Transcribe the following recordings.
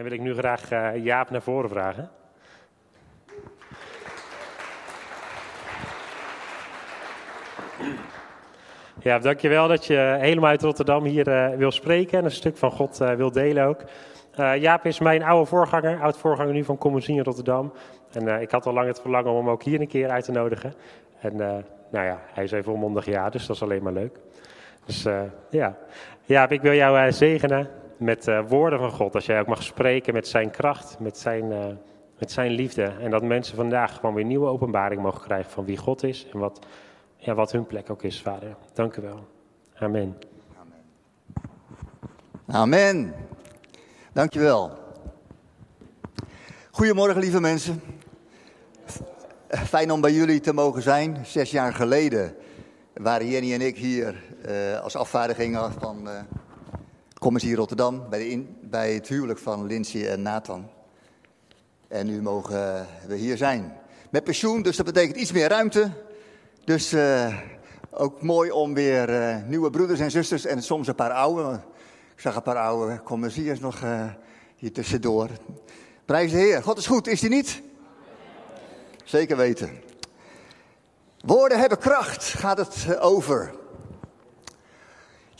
En wil ik nu graag uh, Jaap naar voren vragen. Ja, dankjewel dat je helemaal uit Rotterdam hier uh, wil spreken en een stuk van God uh, wil delen ook. Jaap is mijn oude voorganger, oud voorganger nu van Commissie in Rotterdam. En ik had al lang het verlangen om hem ook hier een keer uit te nodigen. En nou ja, hij even volmondig ja, dus dat is alleen maar leuk. Dus ja, Jaap, ik wil jou zegenen met woorden van God. Als jij ook mag spreken met zijn kracht, met zijn, met zijn liefde. En dat mensen vandaag gewoon weer nieuwe openbaring mogen krijgen van wie God is en wat ja, wat hun plek ook is, Vader. Dank u wel. Amen. Amen. Amen. Dank je wel. Goedemorgen, lieve mensen. Fijn om bij jullie te mogen zijn. Zes jaar geleden waren Jenny en ik hier uh, als afvaardiging van Commissie Rotterdam bij, de in, bij het huwelijk van Lindsay en Nathan. En nu mogen we hier zijn. Met pensioen, dus dat betekent iets meer ruimte, dus uh, ook mooi om weer uh, nieuwe broeders en zusters en soms een paar oude. Ik zag een paar oude commerciërs nog hier tussendoor. Prijs de Heer. God is goed, is hij niet? Zeker weten. Woorden hebben kracht, gaat het over.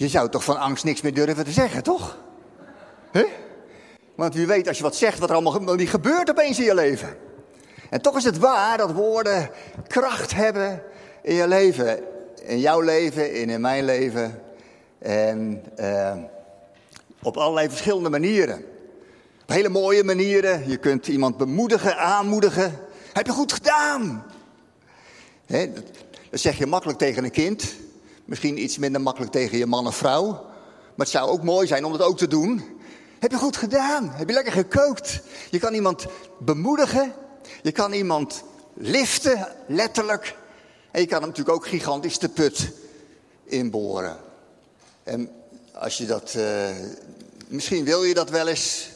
Je zou toch van angst niks meer durven te zeggen, toch? Want wie weet als je wat zegt, wat er allemaal niet gebeurt opeens in je leven. En toch is het waar dat woorden kracht hebben in je leven. In jouw leven, in, in mijn leven. En uh, op allerlei verschillende manieren. Op hele mooie manieren. Je kunt iemand bemoedigen, aanmoedigen. Heb je goed gedaan? Dat zeg je makkelijk tegen een kind. Misschien iets minder makkelijk tegen je man of vrouw. Maar het zou ook mooi zijn om dat ook te doen. Heb je goed gedaan? Heb je lekker gekookt? Je kan iemand bemoedigen. Je kan iemand liften, letterlijk. En je kan hem natuurlijk ook gigantisch de put inboren. En als je dat, uh, misschien wil je dat wel eens.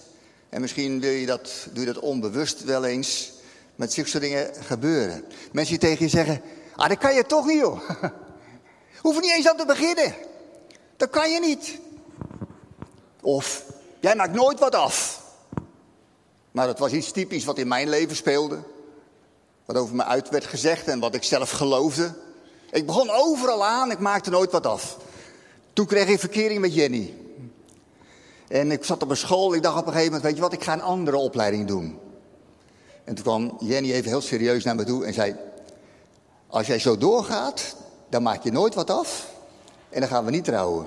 En misschien wil je dat, doe je dat onbewust wel eens. Met zulke dingen gebeuren. Mensen die tegen je zeggen, ah dat kan je toch niet joh. Hoef niet eens aan te beginnen. Dat kan je niet. Of, jij maakt nooit wat af. Maar dat was iets typisch wat in mijn leven speelde. Wat over me uit werd gezegd en wat ik zelf geloofde. Ik begon overal aan, ik maakte nooit wat af. Toen kreeg ik verkering met Jenny. En ik zat op een school, ik dacht op een gegeven moment, weet je wat, ik ga een andere opleiding doen. En toen kwam Jenny even heel serieus naar me toe en zei, als jij zo doorgaat, dan maak je nooit wat af en dan gaan we niet trouwen.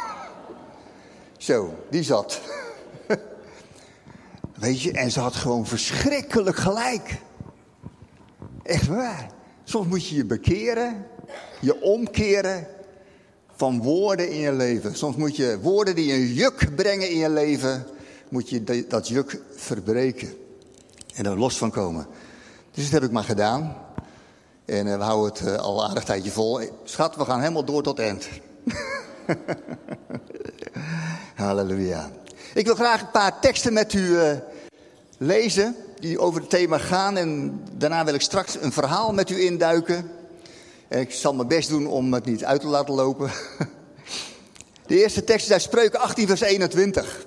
zo, die zat. Weet je, en ze had gewoon verschrikkelijk gelijk. Echt waar. Soms moet je je bekeren, je omkeren van woorden in je leven. Soms moet je woorden die een juk brengen in je leven, moet je dat juk verbreken. En er los van komen. Dus dat heb ik maar gedaan. En uh, we houden het uh, al aardig tijdje vol. Schat, we gaan helemaal door tot eind. Halleluja. Ik wil graag een paar teksten met u lezen die over het thema gaan. En daarna wil ik straks een verhaal met u induiken. En ik zal mijn best doen om het niet uit te laten lopen. De eerste tekst is uit Spreuken 18, vers 21.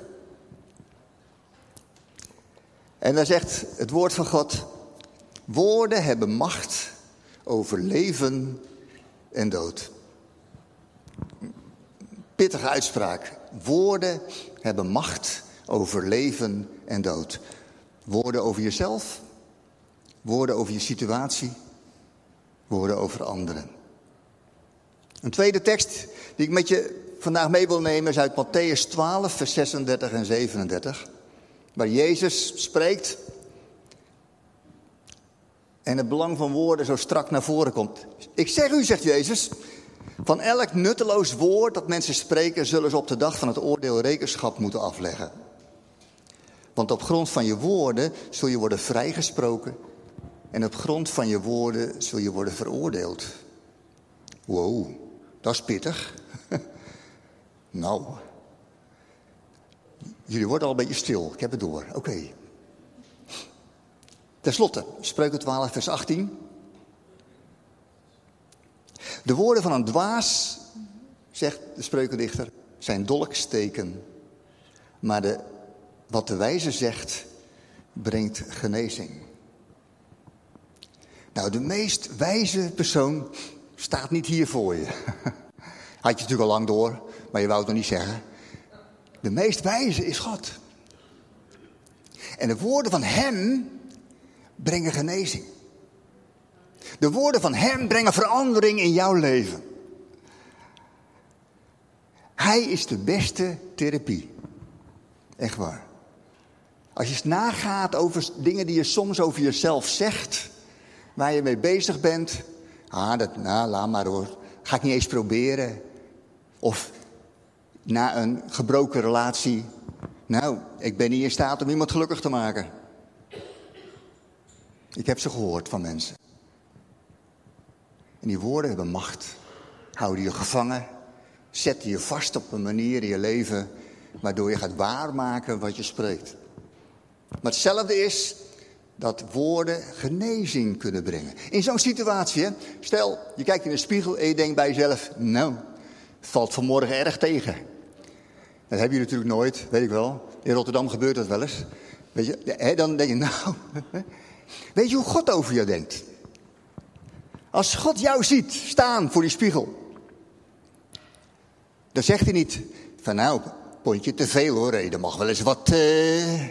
En daar zegt het woord van God: Woorden hebben macht over leven en dood. Pittige uitspraak. Woorden hebben macht over leven en dood. Woorden over jezelf, woorden over je situatie, woorden over anderen. Een tweede tekst die ik met je vandaag mee wil nemen is uit Matthäus 12, vers 36 en 37. Waar Jezus spreekt en het belang van woorden zo strak naar voren komt. Ik zeg u, zegt Jezus, van elk nutteloos woord dat mensen spreken, zullen ze op de dag van het oordeel rekenschap moeten afleggen. Want op grond van je woorden zul je worden vrijgesproken. En op grond van je woorden zul je worden veroordeeld. Wow, dat is pittig. nou, jullie worden al een beetje stil. Ik heb het door. Oké. Ten slotte, Spreuken 12, vers 18. De woorden van een dwaas, zegt de spreukendichter, zijn dolksteken. Maar de wat de wijze zegt, brengt genezing. Nou, de meest wijze persoon staat niet hier voor je. Had je natuurlijk al lang door, maar je wou het nog niet zeggen. De meest wijze is God. En de woorden van Hem brengen genezing. De woorden van Hem brengen verandering in jouw leven. Hij is de beste therapie. Echt waar. Als je eens nagaat over dingen die je soms over jezelf zegt, waar je mee bezig bent. Ah, dat, nou, laat maar hoor. Ga ik niet eens proberen. Of na een gebroken relatie. Nou, ik ben niet in staat om iemand gelukkig te maken. Ik heb ze gehoord van mensen. En die woorden hebben macht. Houden je gevangen. Zetten je vast op een manier in je leven waardoor je gaat waarmaken wat je spreekt. Maar hetzelfde is dat woorden genezing kunnen brengen. In zo'n situatie, stel je kijkt in de spiegel en je denkt bij jezelf, nou, het valt vanmorgen erg tegen. Dat heb je natuurlijk nooit, weet ik wel. In Rotterdam gebeurt dat wel eens. Weet je, dan denk je, nou, weet je hoe God over je denkt? Als God jou ziet staan voor die spiegel, dan zegt hij niet van nou, pontje te veel hoor, er mag wel eens wat, uh,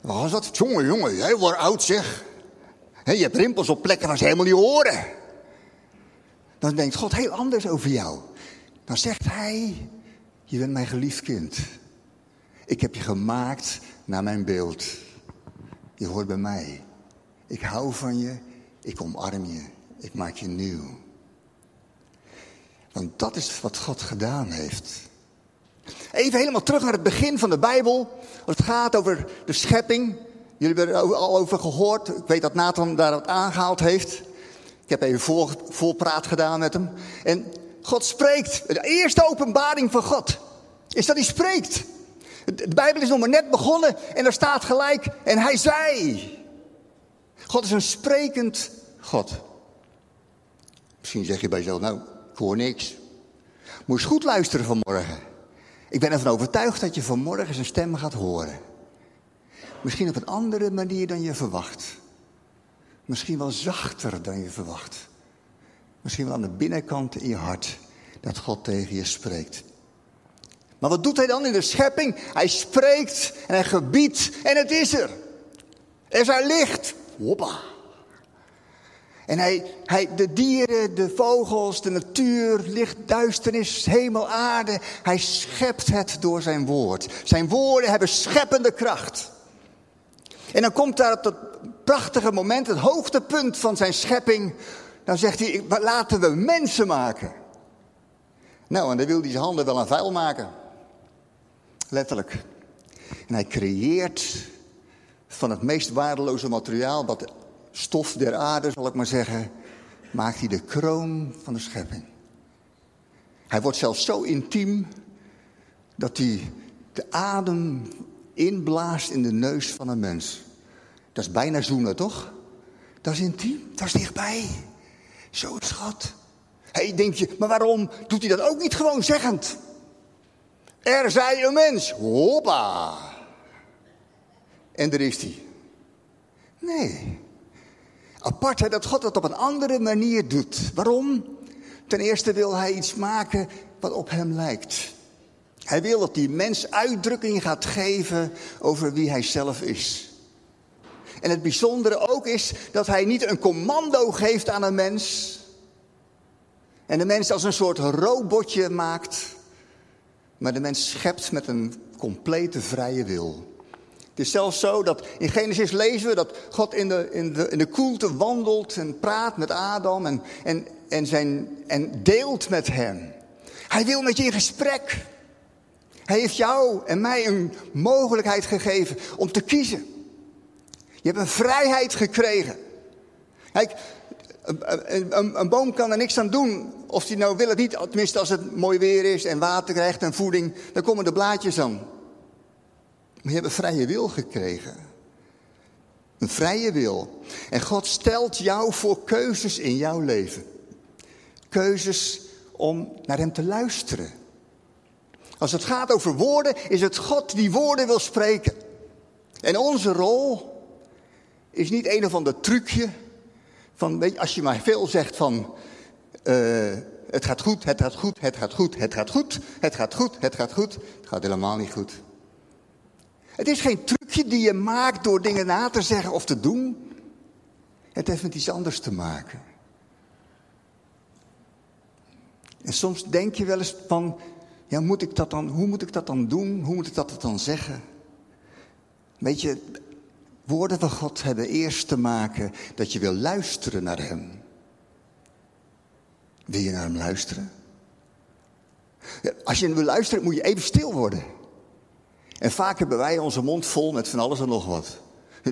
wat was dat? Jongen, jongen, jij wordt oud zeg. je hebt rimpels op plekken waar ze helemaal niet horen. Dan denkt God heel anders over jou. Dan zegt hij, je bent mijn geliefd kind. Ik heb je gemaakt naar mijn beeld. Je hoort bij mij. Ik hou van je, ik omarm je, ik maak je nieuw. Want dat is wat God gedaan heeft. Even helemaal terug naar het begin van de Bijbel. Als het gaat over de schepping. Jullie hebben er al over gehoord. Ik weet dat Nathan daar wat aangehaald heeft. Ik heb even vol, volpraat gedaan met hem. En God spreekt. De eerste openbaring van God is dat hij spreekt. De Bijbel is nog maar net begonnen en er staat gelijk. En hij zei. God is een sprekend God. Misschien zeg je bij jezelf, nou, ik hoor niks. Eens goed luisteren vanmorgen. Ik ben ervan overtuigd dat je vanmorgen zijn stem gaat horen. Misschien op een andere manier dan je verwacht. Misschien wel zachter dan je verwacht. Misschien wel aan de binnenkant in je hart dat God tegen je spreekt. Maar wat doet hij dan in de schepping? Hij spreekt en hij gebiedt en het is er. Er zijn licht. Hoppa. En hij, hij, de dieren, de vogels, de natuur, licht, duisternis, hemel, aarde. Hij schept het door zijn woord. Zijn woorden hebben scheppende kracht. En dan komt daar op dat prachtige moment, het hoogtepunt van zijn schepping. Dan zegt hij, laten we mensen maken. Nou, en dan wil hij zijn handen wel aan vuil maken. Letterlijk. En hij creëert van het meest waardeloze materiaal wat stof der aarde, zal ik maar zeggen, maakt hij de kroon van de schepping. Hij wordt zelfs zo intiem dat hij de adem inblaast in de neus van een mens. Dat is bijna zoenen, toch? Dat is intiem, dat is dichtbij. Zo schat. Hé, denk je, maar waarom doet hij dat ook niet gewoon zeggend? Er zij een mens. Hoppa. En er is hij. Nee. Apart dat God dat op een andere manier doet. Waarom? Ten eerste wil hij iets maken wat op hem lijkt. Hij wil dat die mens uitdrukking gaat geven over wie hij zelf is. En het bijzondere ook is dat hij niet een commando geeft aan een mens. En de mens als een soort robotje maakt. Maar de mens schept met een complete vrije wil. Het is zelfs zo dat in Genesis lezen we dat God in de, in de, in de koelte wandelt en praat met Adam en, en, en, zijn, en deelt met hem. Hij wil met je in gesprek. Hij heeft jou en mij een mogelijkheid gegeven om te kiezen. Je hebt een vrijheid gekregen. Kijk, een, een, boom kan er niks aan doen of hij nou wil het niet. Tenminste, als het mooi weer is en water krijgt en voeding, dan komen de blaadjes aan. Maar je hebt een vrije wil gekregen. Een vrije wil. En God stelt jou voor keuzes in jouw leven. Keuzes om naar Hem te luisteren. Als het gaat over woorden, is het God die woorden wil spreken. En onze rol is niet een of ander trucje. Van, weet als je maar veel zegt van. Uh, het gaat goed, het gaat goed, het gaat goed, het gaat goed, het gaat goed, het gaat goed. Het gaat helemaal niet goed. Het is geen trucje die je maakt door dingen na te zeggen of te doen. Het heeft met iets anders te maken. En soms denk je wel eens van, ja, moet ik dat dan, hoe moet ik dat dan doen? Hoe moet ik dat dan zeggen? Weet je, woorden van God hebben eerst te maken dat je wil luisteren naar Hem. Wil je naar Hem luisteren? als je wil luisteren, moet je even stil worden. En vaak hebben wij onze mond vol met van alles en nog wat.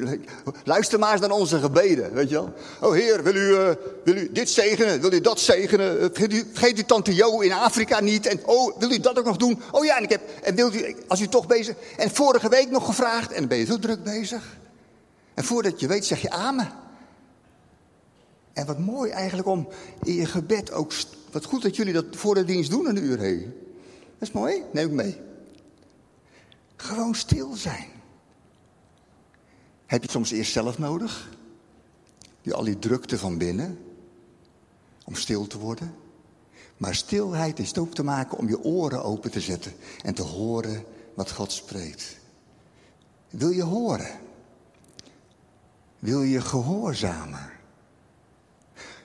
Luister maar eens naar onze gebeden, weet je wel. Oh Heer, wil u, uh, wil u dit zegenen? Wil u dat zegenen? U, vergeet u tante Jo in Afrika niet? En oh, wil u dat ook nog doen? Oh ja, en ik heb, en wilt u, als u toch bezig... En vorige week nog gevraagd en dan ben je zo druk bezig. En voordat je weet zeg je amen. En wat mooi eigenlijk om in je gebed ook... Wat goed dat jullie dat voor de dienst doen een uur heen. Dat is mooi, neem ik mee. Gewoon stil zijn. Heb je soms eerst zelf nodig? Die, al die drukte van binnen. Om stil te worden. Maar stilheid is ook te maken om je oren open te zetten. En te horen wat God spreekt. Wil je horen? Wil je gehoorzamen?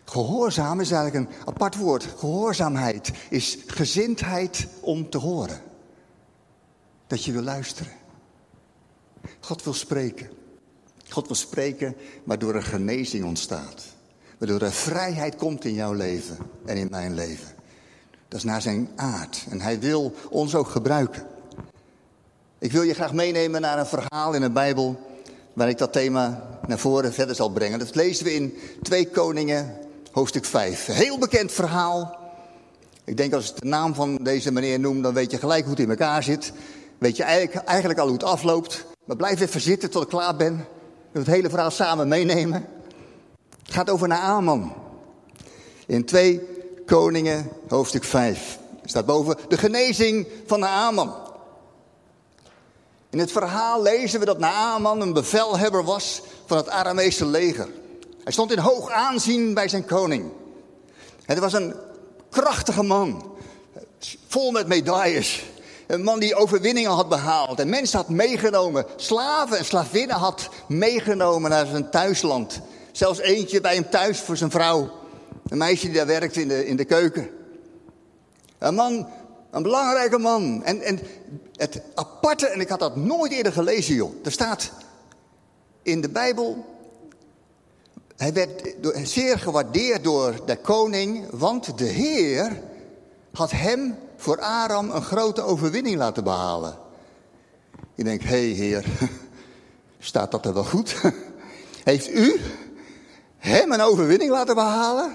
Gehoorzamen is eigenlijk een apart woord. Gehoorzaamheid is gezindheid om te horen. Dat je wil luisteren. God wil spreken. God wil spreken waardoor er genezing ontstaat. Waardoor er vrijheid komt in jouw leven en in mijn leven. Dat is naar zijn aard. En hij wil ons ook gebruiken. Ik wil je graag meenemen naar een verhaal in de Bijbel. Waar ik dat thema naar voren verder zal brengen. Dat lezen we in 2 Koningen, hoofdstuk 5. Een heel bekend verhaal. Ik denk als ik de naam van deze meneer noem, dan weet je gelijk hoe het in elkaar zit. Weet je eigenlijk, eigenlijk al hoe het afloopt. Maar blijf even zitten tot ik klaar ben we het hele verhaal samen meenemen. Het gaat over Naaman. In 2 Koningen, hoofdstuk 5. staat boven de genezing van Naaman. In het verhaal lezen we dat Naaman een bevelhebber was van het Aramese leger. Hij stond in hoog aanzien bij zijn koning. Het was een krachtige man, vol met medailles. Een man die overwinningen had behaald en mensen had meegenomen. Slaven en slavinnen had meegenomen naar zijn thuisland. Zelfs eentje bij hem thuis voor zijn vrouw. Een meisje die daar werkte in de, in de keuken. Een man, een belangrijke man. En, en het aparte, en ik had dat nooit eerder gelezen joh. Er staat in de Bijbel hij werd zeer gewaardeerd door de koning, want de Heer had hem voor Aram een grote overwinning laten behalen. Je denkt, hé hey heer, staat dat er wel goed? Heeft u hem een overwinning laten behalen?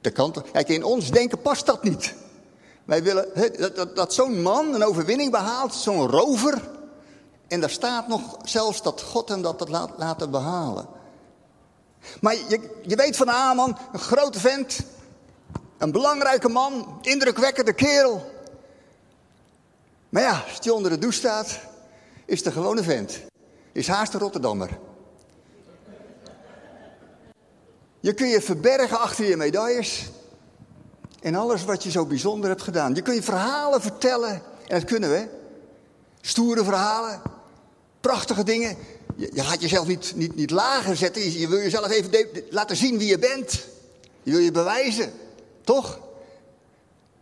Dat kan toch? Kijk, in ons denken past dat niet. Wij willen dat, dat, dat zo'n man een overwinning behaalt, zo'n rover. En daar staat nog zelfs dat God hem dat laat laten behalen. Maar je, je weet van Aman, een grote vent, een belangrijke man, indrukwekkende kerel. Maar ja, als hij onder de douche staat, is de gewone vent. Is haast een Rotterdammer. Je kun je verbergen achter je medailles. En alles wat je zo bijzonder hebt gedaan. Je kun je verhalen vertellen. En dat kunnen we. Stoere verhalen. Prachtige dingen. Je, je gaat jezelf niet, niet, niet lager zetten. Je, je wil jezelf even laten zien wie je bent. Je wil je bewijzen. Toch?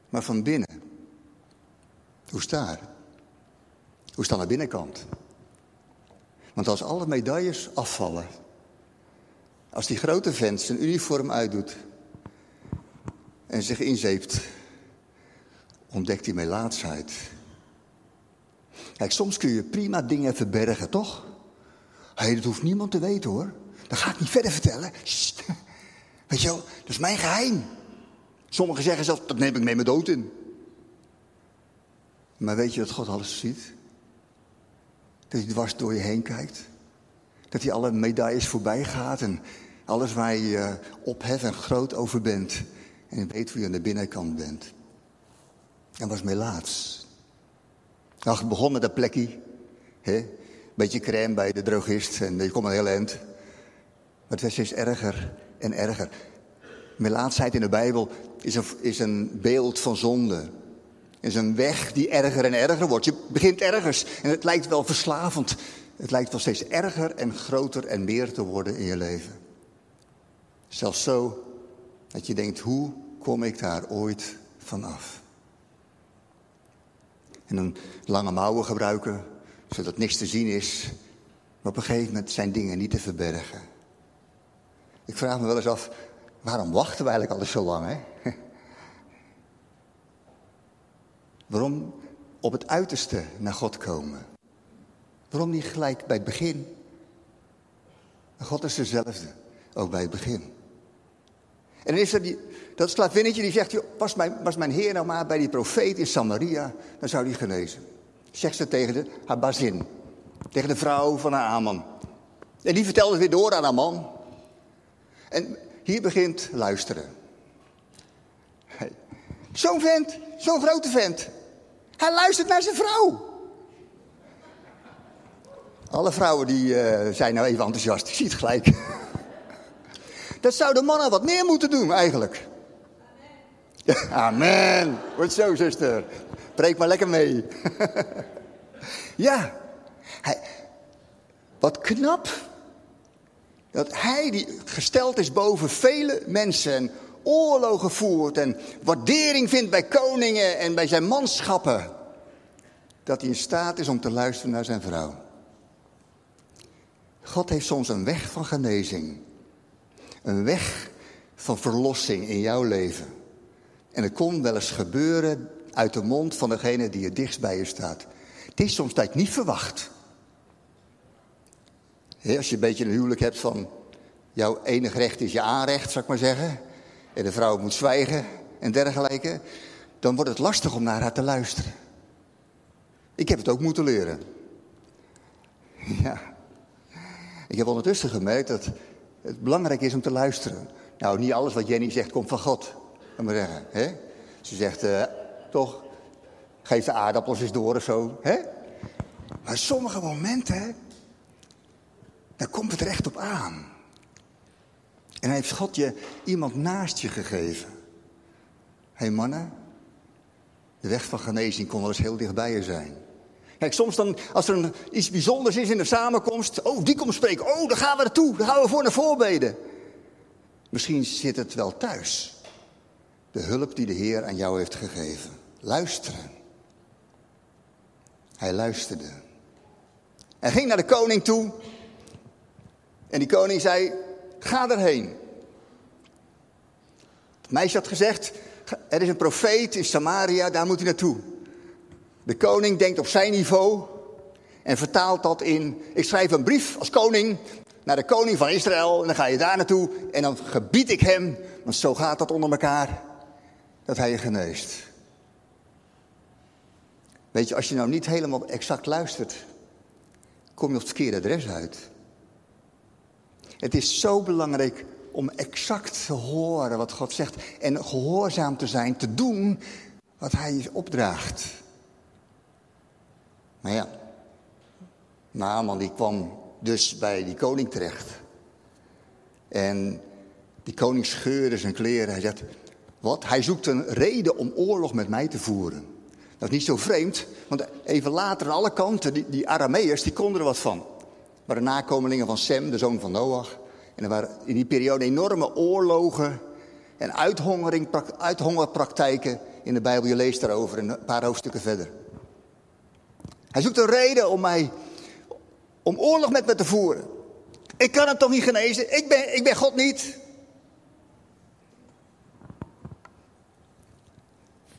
Maar van binnen. Hoe staat Hoe staat de binnenkant? Want als alle medailles afvallen. Als die grote vent zijn uniform uitdoet. En zich inzeept. Ontdekt hij melaatsheid. Kijk, soms kun je prima dingen verbergen, toch? Hé, dat hoeft niemand te weten hoor. Dat ga ik niet verder vertellen. Weet je wel, dat is mijn geheim. Sommigen zeggen zelfs, dat neem ik mee mijn dood in. Maar weet je dat God alles ziet? Dat hij dwars door je heen kijkt. Dat hij alle medailles voorbij gaat en alles waar je uh, ophef en groot over bent. En weet hoe je aan de binnenkant bent. En was laatst. Nou, het begon met dat plekje. Hè? Beetje crème bij de drogist en je komt een heel eind. Maar het werd steeds erger en erger. Melaatsheid in de Bijbel is een, is een beeld van zonde. Is een weg die erger en erger wordt. Je begint ergens en het lijkt wel verslavend. Het lijkt wel steeds erger en groter en meer te worden in je leven. Zelfs zo dat je denkt, hoe kom ik daar ooit vanaf? En een lange mouwen gebruiken, zodat niks te zien is. Maar op een gegeven moment zijn dingen niet te verbergen. Ik vraag me wel eens af, waarom wachten we eigenlijk altijd zo lang, hè? Waarom op het uiterste naar God komen? Waarom niet gelijk bij het begin? God is dezelfde, ook bij het begin. En dan is er die, dat slavinnetje die zegt, was mijn, was mijn heer nou maar bij die profeet in Samaria, dan zou hij genezen. Zegt ze tegen de, haar bazin, tegen de vrouw van haar Aman. En die vertelde het weer door aan haar man. En hier begint luisteren. Zo'n vent, zo'n grote vent. Hij luistert naar zijn vrouw. Alle vrouwen die uh, zijn nou even enthousiast, ik zie het gelijk. Dat zouden mannen wat meer moeten doen eigenlijk. Amen. Amen. Wordt zo, zuster. Preek maar lekker mee. ja. Hij, wat knap. Dat hij die gesteld is boven vele mensen en oorlogen voert en waardering vindt bij koningen en bij zijn manschappen. Dat hij in staat is om te luisteren naar zijn vrouw. God heeft soms een weg van genezing. Een weg van verlossing in jouw leven. En het kon wel eens gebeuren uit de mond van degene die het dichtst bij je staat. Het is soms tijd niet verwacht. Als je een beetje een huwelijk hebt van jouw enig recht is je aanrecht, zou ik maar zeggen. En de vrouw moet zwijgen en dergelijke. Dan wordt het lastig om naar haar te luisteren. Ik heb het ook moeten leren. Ja. Ik heb ondertussen gemerkt dat het belangrijk is om te luisteren. Nou, niet alles wat Jenny zegt komt van God. Kan maar zeggen. Hè? Ze zegt, uh, toch, geef de aardappels eens door of zo. Hè? Maar sommige momenten, daar komt het recht op aan. En heeft God je iemand naast je gegeven. Hé hey mannen, de weg van genezing kon wel eens heel dichtbij je zijn. Kijk, soms dan, als er een, iets bijzonders is in de samenkomst. Oh, die komt spreken. Oh, daar gaan we naartoe. Daar gaan we voor naar voorbeden. Misschien zit het wel thuis. De hulp die de Heer aan jou heeft gegeven. Luisteren. Hij luisterde. Hij ging naar de koning toe. En die koning zei, ga erheen. Het meisje had gezegd, er is een profeet in Samaria, daar moet hij naartoe. De koning denkt op zijn niveau en vertaalt dat in: ik schrijf een brief als koning naar de koning van Israël en dan ga je daar naartoe en dan gebied ik hem, want zo gaat dat onder elkaar, dat hij je geneest. Weet je, als je nou niet helemaal exact luistert, kom je op het verkeerde adres uit. Het is zo belangrijk om exact te horen wat God zegt en gehoorzaam te zijn, te doen wat hij opdraagt. Maar ja, Naaman die kwam dus bij die koning terecht. En die koning scheurde zijn kleren. Hij zegt, wat? Hij zoekt een reden om oorlog met mij te voeren. Dat is niet zo vreemd, want even later aan alle kanten, die, die Arameërs, die konden er wat van. De nakomelingen van Sem, de zoon van Noach. En er waren in die periode enorme oorlogen en uithongerpraktijken in de Bijbel. Je leest daarover een paar hoofdstukken verder. Hij zoekt een reden om mij, om oorlog met me te voeren. Ik kan hem toch niet genezen? Ik ben, ik ben God niet.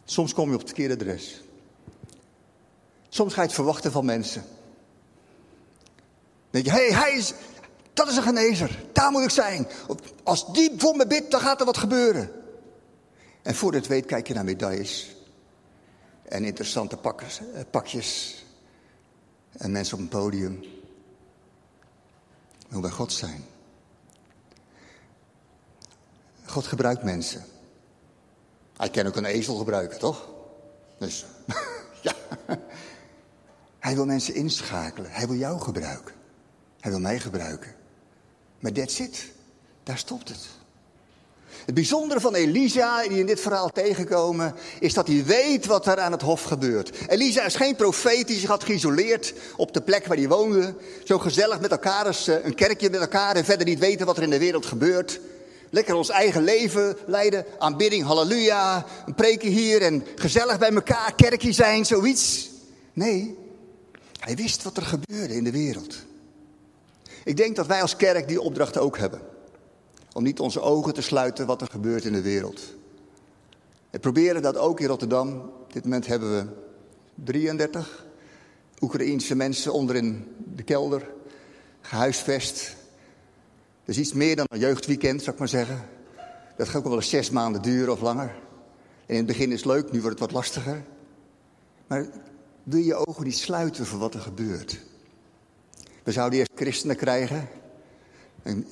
Soms kom je op het verkeerde adres. Soms ga je het verwachten van mensen. Denk je, hé, hey, hij is, dat is een genezer. Daar moet ik zijn. Als die voor me bidt, dan gaat er wat gebeuren. En voor het weet kijk je naar medailles. En interessante pakjes, eh, pakjes en mensen op een podium. Hoe bij God zijn. God gebruikt mensen. Hij kan ook een ezel gebruiken, toch? Dus, ja. Hij wil mensen inschakelen. Hij wil jou gebruiken. Hij wil mij gebruiken. Maar that's it. Daar stopt het. Het bijzondere van Elisa, die in dit verhaal tegenkomen, is dat hij weet wat er aan het hof gebeurt. Elisa is geen profeet die zich had geïsoleerd op de plek waar hij woonde. Zo gezellig met elkaar als eh, een kerkje met elkaar en verder niet weten wat er in de wereld gebeurt. Lekker ons eigen leven leiden, aanbidding, halleluja, een preken hier en gezellig bij elkaar, kerkje zijn, zoiets. Nee, hij wist wat er gebeurde in de wereld. Ik denk dat wij als kerk die opdracht ook hebben. Om niet onze ogen te sluiten wat er gebeurt in de wereld. We proberen dat ook in Rotterdam. Op dit moment hebben we 33 Oekraïense mensen onder in de kelder, gehuisvest. Dus iets meer dan een jeugdweekend, zou ik maar zeggen. Dat gaat ook wel eens zes maanden duren of langer. En in het begin is het leuk, nu wordt het wat lastiger. Maar wil je ogen niet sluiten voor wat er gebeurt? We zouden eerst christenen krijgen,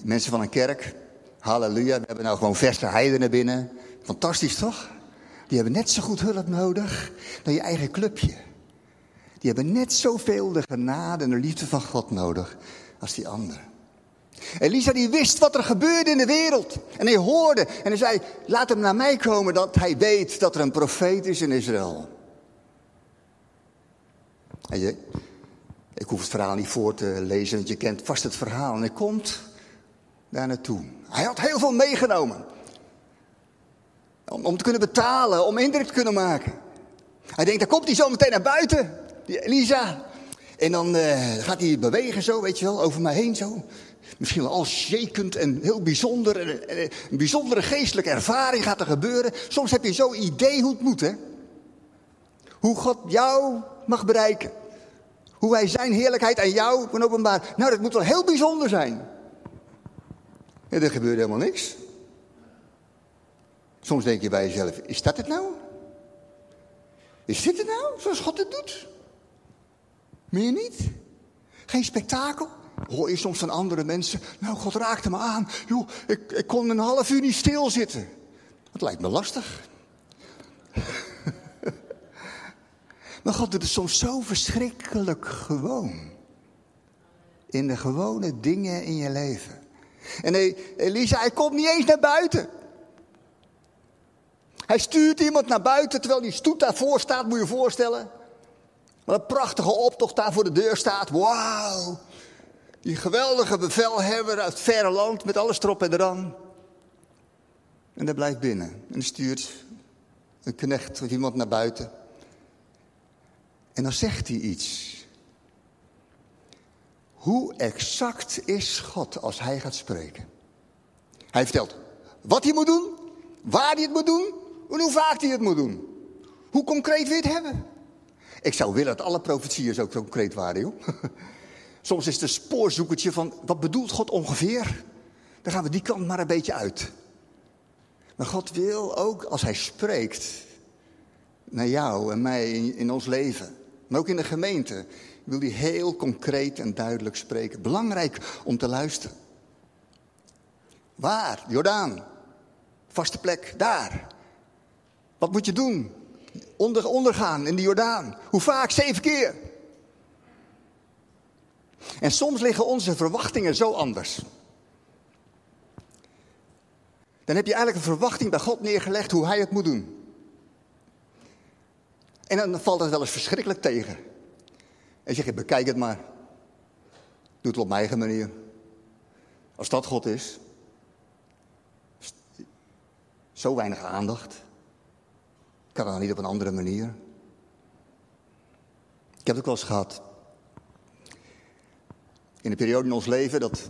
mensen van een kerk. Halleluja, we hebben nou gewoon verse heidenen binnen. Fantastisch toch? Die hebben net zo goed hulp nodig dan je eigen clubje. Die hebben net zoveel de genade en de liefde van God nodig als die anderen. Elisa die wist wat er gebeurde in de wereld. En hij hoorde en hij zei, laat hem naar mij komen dat hij weet dat er een profeet is in Israël. En je, ik hoef het verhaal niet voor te lezen, want je kent vast het verhaal. En hij komt daar naartoe. Hij had heel veel meegenomen. Om, om te kunnen betalen, om indruk te kunnen maken. Hij denkt, dan komt hij zo meteen naar buiten, die Elisa. En dan uh, gaat hij bewegen zo, weet je wel, over mij heen zo. Misschien wel al shakend en heel bijzonder. Een bijzondere geestelijke ervaring gaat er gebeuren. Soms heb je zo'n idee hoe het moet, hè. Hoe God jou mag bereiken. Hoe hij zijn heerlijkheid aan jou kan openbaren. Nou, dat moet wel heel bijzonder zijn. Ja, er gebeurt helemaal niks. Soms denk je bij jezelf, is dat het nou? Is dit het nou, zoals God het doet? Meer niet? Geen spektakel? Hoor je soms van andere mensen, nou God raakte me aan. Joh, ik, ik kon een half uur niet stilzitten. Dat lijkt me lastig. Maar God het soms zo verschrikkelijk gewoon. In de gewone dingen in je leven. En Elisa, hij komt niet eens naar buiten. Hij stuurt iemand naar buiten terwijl die stoet daarvoor staat, moet je je voorstellen. Wat een prachtige optocht daar voor de deur staat. Wauw. Die geweldige bevelhebber uit het verre land met alles erop en eraan. En hij blijft binnen. En stuurt een knecht of iemand naar buiten. En dan zegt hij iets. Hoe exact is God als hij gaat spreken? Hij vertelt wat hij moet doen, waar hij het moet doen en hoe vaak hij het moet doen. Hoe concreet wil je het hebben? Ik zou willen dat alle profetieën zo concreet waren, joh. Soms is het een spoorzoekertje van wat bedoelt God ongeveer? Dan gaan we die kant maar een beetje uit. Maar God wil ook als hij spreekt naar jou en mij in, ons leven, maar ook in de gemeente, wil hij heel concreet en duidelijk spreken. Belangrijk om te luisteren. Waar? Jordaan. Vaste plek, daar. Wat moet je doen? Onder, ondergaan in de Jordaan. Hoe vaak? Zeven keer. En soms liggen onze verwachtingen zo anders. Dan heb je eigenlijk een verwachting bij God neergelegd hoe hij het moet doen. En dan valt het wel eens verschrikkelijk tegen. En zeg je, bekijk het maar. Doe het op mijn eigen manier. Als dat God is. Zo weinig aandacht. Kan dan niet op een andere manier? Ik heb het ook wel eens gehad. In een periode in ons leven dat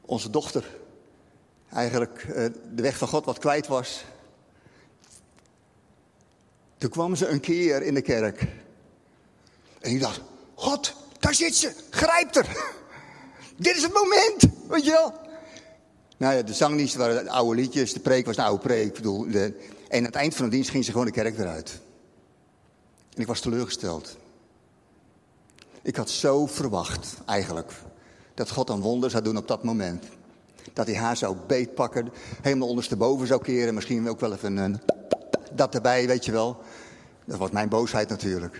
onze dochter eigenlijk eh, de weg van God wat kwijt was. Toen kwam ze een keer in de kerk. En ik dacht, God, daar zit ze, grijp er. Dit is het moment, weet je wel. Nou ja, de zangdiensten waren oude liedjes, de preek was een oude preek. Ik bedoel, de, en aan het eind van de dienst ging ze gewoon de kerk eruit. En ik was teleurgesteld. Ik had zo verwacht, eigenlijk, dat God een wonder zou doen op dat moment. Dat hij haar zou beetpakken, helemaal ondersteboven zou keren. Misschien ook wel even een, dat erbij, weet je wel. Dat was mijn boosheid natuurlijk.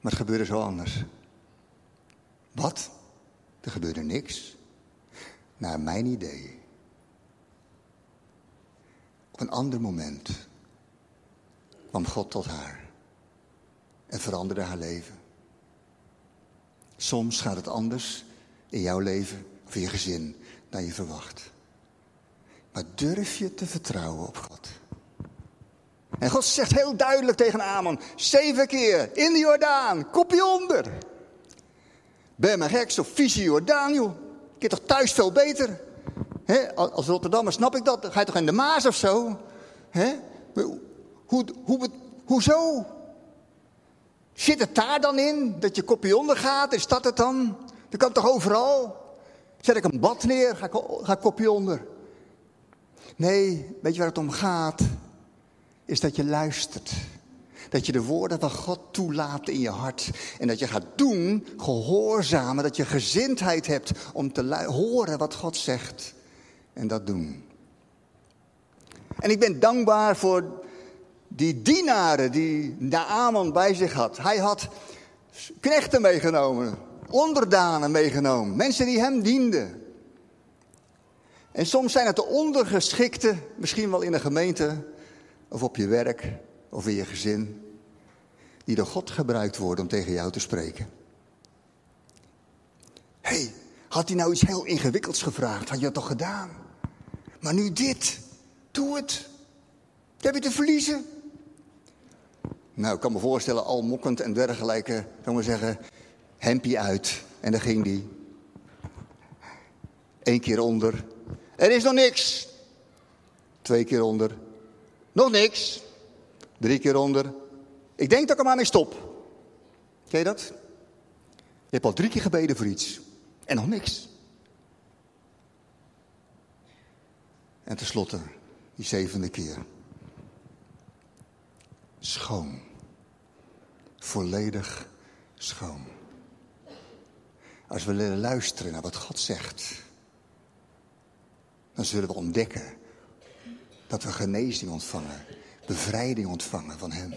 Maar het gebeurde zo anders. Wat? Er gebeurde niks. Naar mijn idee. Op een ander moment kwam God tot haar en veranderde haar leven. Soms gaat het anders in jouw leven of in je gezin dan je verwacht. Maar durf je te vertrouwen op God? En God zegt heel duidelijk tegen Amon, zeven keer in de Jordaan, kopje onder. Ben maar gek, zo visie Jordaan, joh. Ik toch thuis veel beter. He, als Rotterdammer snap ik dat. Dan ga je toch in de Maas of zo? Hoe, hoe, hoe, hoezo? Zit het daar dan in? Dat je kopje onder gaat? Is dat het dan? Dat kan toch overal? Zet ik een bad neer, ga ga kopje onder. Nee, weet je waar het om gaat? Is dat je luistert. Dat je de woorden van God toelaat in je hart. En dat je gaat doen, gehoorzamen. Dat je gezindheid hebt om te horen wat God zegt. En dat doen. En ik ben dankbaar voor die dienaren die Naaman bij zich had. Hij had knechten meegenomen, onderdanen meegenomen, mensen die hem dienden. En soms zijn het de ondergeschikte, misschien wel in een gemeente of op je werk of in je gezin, die door God gebruikt worden om tegen jou te spreken. Hé, hey, had hij nou iets heel ingewikkelds gevraagd? Had je dat toch gedaan? Maar nu dit, doe het. Wat heb je te verliezen? Nou, ik kan me voorstellen, al mokkend en dergelijke, kan we zeggen, hempie uit. En daar ging die. Eén keer onder. Er is nog niks. Twee keer onder. Nog niks. Drie keer onder. Ik denk dat ik er maar mee stop. Ken je dat? Je hebt al drie keer gebeden voor iets. En nog niks. En tenslotte, die zevende keer. Schoon. Volledig schoon. Als we leren luisteren naar wat God zegt, dan zullen we ontdekken dat we genezing ontvangen, bevrijding ontvangen van Hem.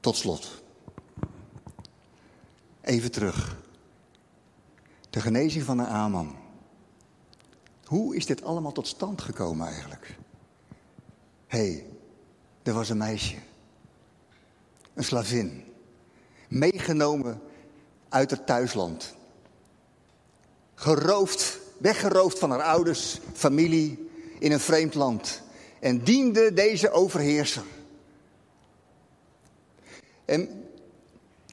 Tot slot. Even terug. De genezing van de Aman. Hoe is dit allemaal tot stand gekomen eigenlijk? Hé, hey, er was een meisje. Een slavin. Meegenomen uit het thuisland. Geroofd, weggeroofd van haar ouders, familie, in een vreemd land. En diende deze overheerser. En,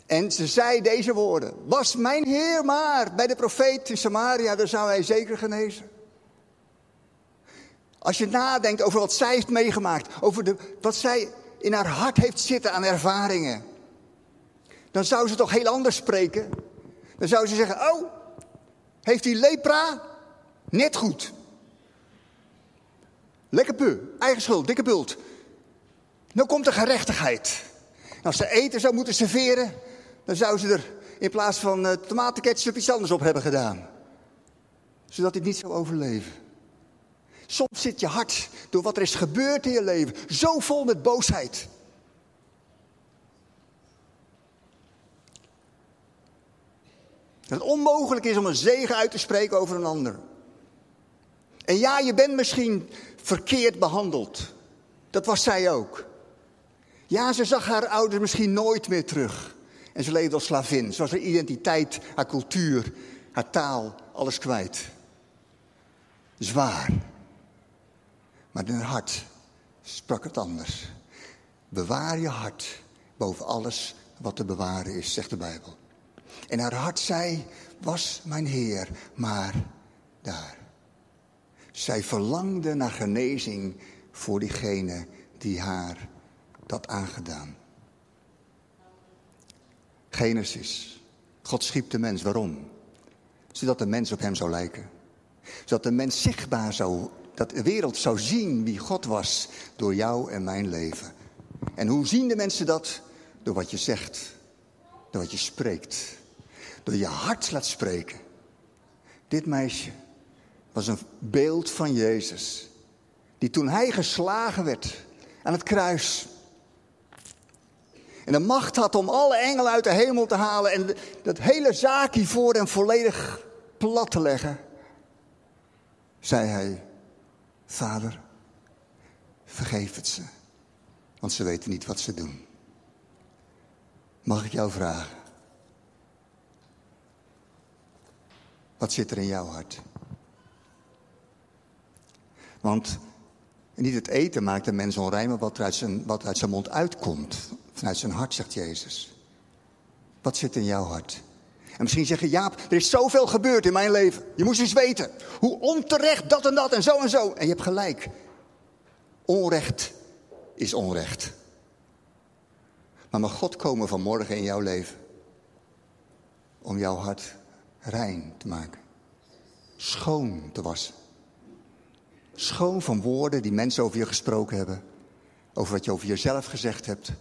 en ze zei deze woorden. Was mijn Heer maar bij de profeet in Samaria, dan zou hij zeker genezen. Als je nadenkt over wat zij heeft meegemaakt, over de, wat zij in haar hart heeft zitten aan ervaringen, dan zou ze toch heel anders spreken. Dan zou ze zeggen: Oh, heeft hij lepra? Net goed. Lekker pu, eigen schuld, dikke bult. Nou komt de gerechtigheid. als ze eten zou moeten serveren, dan zou ze er in plaats van uh, tomatenketchup iets anders op hebben gedaan. Zodat hij niet zou overleven. Soms zit je hart door wat er is gebeurd in je leven zo vol met boosheid. Dat het onmogelijk is om een zegen uit te spreken over een ander. En ja, je bent misschien verkeerd behandeld. Dat was zij ook. Ja, ze zag haar ouders misschien nooit meer terug. En ze leefde als slavin. Ze was haar identiteit, haar cultuur, haar taal, alles kwijt. Zwaar. Maar in haar hart sprak het anders. Bewaar je hart boven alles wat te bewaren is, zegt de Bijbel. En haar hart zei, was mijn Heer, maar daar. Zij verlangde naar genezing voor diegene die haar dat aangedaan. Genesis. God schiep de mens. Waarom? Zodat de mens op hem zou lijken. Zodat de mens zichtbaar zou dat de wereld zou zien wie God was door jou en mijn leven. En hoe zien de mensen dat? Door wat je zegt, door wat je spreekt, door je hart laat spreken. Dit meisje was een beeld van Jezus, die toen hij geslagen werd aan het kruis, En de macht had om alle engelen uit de hemel te halen en dat hele zaakje voor hem volledig plat te leggen. Zei hij, vader, vergeef het ze, want ze weten niet wat ze doen. Mag ik jou vragen? Wat zit er in jouw hart? Want niet het eten maakt de mens onrein, maar wat uit, zijn, wat uit zijn mond uitkomt. Vanuit zijn hart, zegt Jezus. Wat zit in jouw hart? En misschien zeg je, Jaap, er is zoveel gebeurd in mijn leven. Je moest eens weten hoe onterecht dat en dat en zo en zo. En je hebt gelijk. Onrecht is onrecht. Maar mag God komen vanmorgen in jouw leven om jouw hart rein te maken. Schoon te wassen. Schoon van woorden die mensen over je gesproken hebben. Over wat je over jezelf gezegd hebt.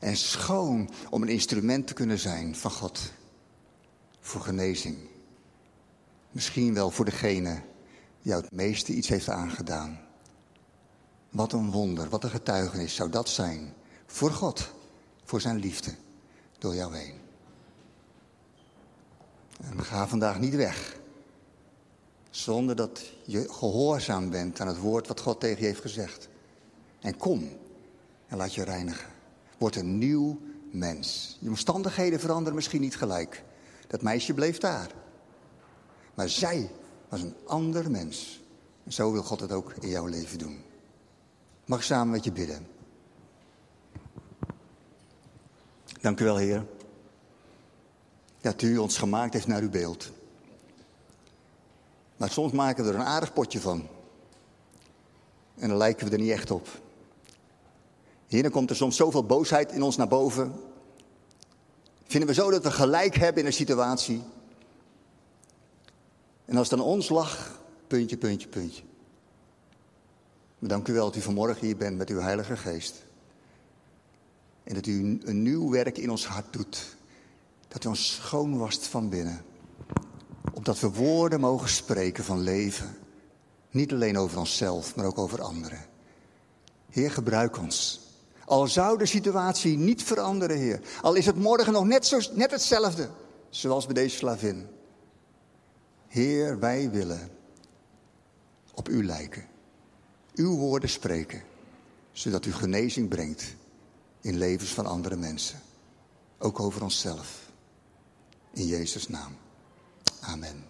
En schoon om een instrument te kunnen zijn van God. Voor genezing. Misschien wel voor degene die jou het meeste iets heeft aangedaan. Wat een wonder, wat een getuigenis zou dat zijn. Voor God, voor zijn liefde, door jou heen. En ga vandaag niet weg. Zonder dat je gehoorzaam bent aan het woord wat God tegen je heeft gezegd. En kom en laat je reinigen. Word een nieuw mens. Je omstandigheden veranderen misschien niet gelijk. Dat meisje bleef daar. Maar zij was een ander mens. En zo wil God het ook in jouw leven doen. Mag samen met je bidden? Dank u wel, Heer. Dat u ons gemaakt heeft naar uw beeld. Maar soms maken we er een aardig potje van. En dan lijken we er niet echt op. Hier dan komt er soms zoveel boosheid in ons naar boven. Vinden we zo dat we gelijk hebben in een situatie. En als het aan ons lag, puntje, puntje, puntje. Maar dank u wel dat u vanmorgen hier bent met uw Heilige Geest. En dat u een nieuw werk in ons hart doet. Dat u ons schoon wast van binnen. Opdat we woorden mogen spreken van leven. Niet alleen over onszelf, maar ook over anderen. Heer, gebruik ons. Al zou de situatie niet veranderen, Heer. Al is het morgen nog net, zo, net hetzelfde, zoals bij deze slavin. Heer, wij willen op U lijken. Uw woorden spreken, zodat U genezing brengt in levens van andere mensen. Ook over onszelf. In Jezus' naam. Amen.